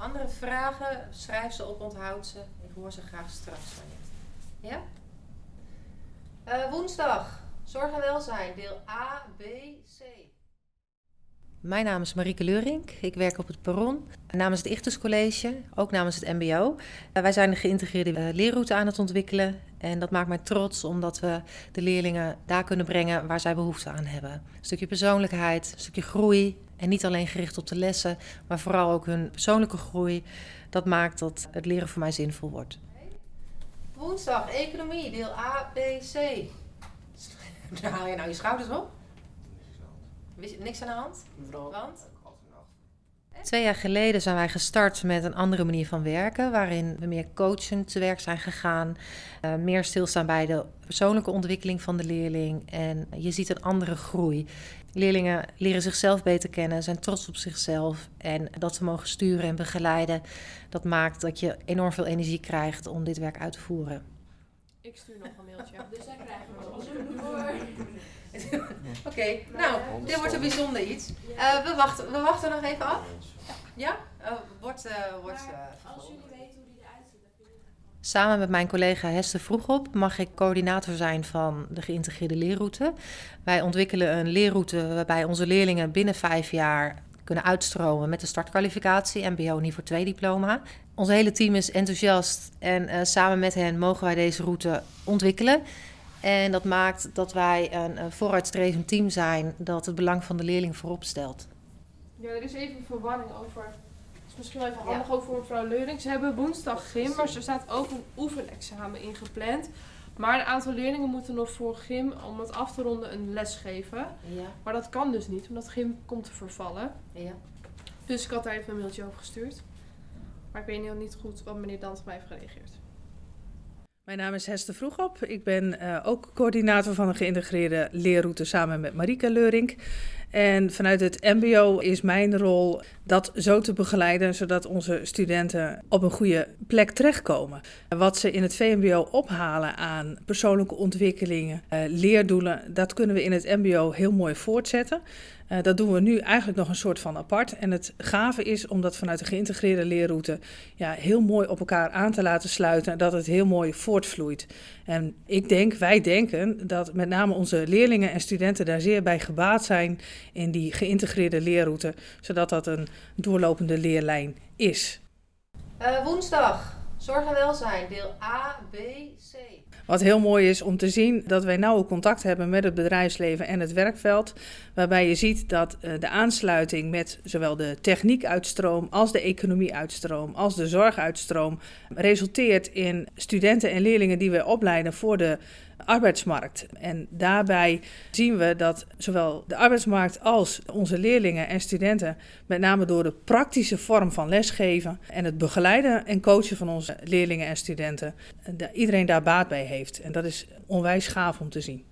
Andere vragen, schrijf ze op, onthoud ze. Ik hoor ze graag straks van je. Ja? Eh, woensdag, zorg en welzijn, deel A, B, C. Mijn naam is Marieke Leurink. Ik werk op het Perron namens het Ichtus College, ook namens het MBO. Uh, wij zijn een geïntegreerde uh, leerroute aan het ontwikkelen. En dat maakt mij trots omdat we de leerlingen daar kunnen brengen waar zij behoefte aan hebben. Een stukje persoonlijkheid, een stukje groei. En niet alleen gericht op de lessen, maar vooral ook hun persoonlijke groei. Dat maakt dat het leren voor mij zinvol wordt. Woensdag, economie, deel A, B, C. Daar haal je nou je schouders op? Niks aan de hand? Want? Twee jaar geleden zijn wij gestart met een andere manier van werken, waarin we meer coachend te werk zijn gegaan, uh, meer stilstaan bij de persoonlijke ontwikkeling van de leerling en je ziet een andere groei. Leerlingen leren zichzelf beter kennen, zijn trots op zichzelf en dat ze mogen sturen en begeleiden, dat maakt dat je enorm veel energie krijgt om dit werk uit te voeren. Ik stuur nog een mailtje, dus daar krijgen we een voor. Oké, nou, dit wordt een bijzonder iets. Uh, we, wachten, we wachten nog even af. Ja? Uh, wordt uh, wordt Als jullie weten hoe die eruit ziet, Samen met mijn collega Hester Vroegop mag ik coördinator zijn van de geïntegreerde leerroute. Wij ontwikkelen een leerroute waarbij onze leerlingen binnen vijf jaar kunnen uitstromen met de startkwalificatie MBO niveau 2 diploma. Ons hele team is enthousiast en uh, samen met hen mogen wij deze route ontwikkelen. En dat maakt dat wij een, een vooruitstrevend team zijn dat het belang van de leerling voorop stelt. Ja, er is even verwarring over. Het is misschien wel even handig ja. ook voor mevrouw Leuring. Ze hebben woensdag gym, maar er staat ook een oefenexamen ingepland. Maar een aantal leerlingen moeten nog voor gym, om het af te ronden, een les geven. Ja. Maar dat kan dus niet, omdat gym komt te vervallen. Ja. Dus ik had daar even een mailtje over gestuurd. Maar ik weet nog niet goed wat meneer Dans mij heeft gereageerd. Mijn naam is Hester Vroegop. Ik ben uh, ook coördinator van de geïntegreerde leerroute samen met Marike Leurink. En vanuit het MBO is mijn rol dat zo te begeleiden, zodat onze studenten op een goede plek terechtkomen. Wat ze in het VMBO ophalen aan persoonlijke ontwikkelingen, uh, leerdoelen, dat kunnen we in het MBO heel mooi voortzetten. Uh, dat doen we nu eigenlijk nog een soort van apart. En het gave is om dat vanuit de geïntegreerde leerroute ja, heel mooi op elkaar aan te laten sluiten. En dat het heel mooi voortvloeit. En ik denk, wij denken dat met name onze leerlingen en studenten daar zeer bij gebaat zijn in die geïntegreerde leerroute. Zodat dat een doorlopende leerlijn is. Uh, woensdag, zorg en welzijn, deel A, B, C. Wat heel mooi is om te zien dat wij nauw contact hebben met het bedrijfsleven en het werkveld. Waarbij je ziet dat uh, de aansluiting met zowel de techniekuitstroom als de economieuitstroom als de zorguitstroom resulteert in studenten en leerlingen die we opleiden voor de arbeidsmarkt. En daarbij zien we dat zowel de arbeidsmarkt als onze leerlingen en studenten, met name door de praktische vorm van lesgeven en het begeleiden en coachen van onze leerlingen en studenten, iedereen daar baat bij heeft. En dat is onwijs gaaf om te zien.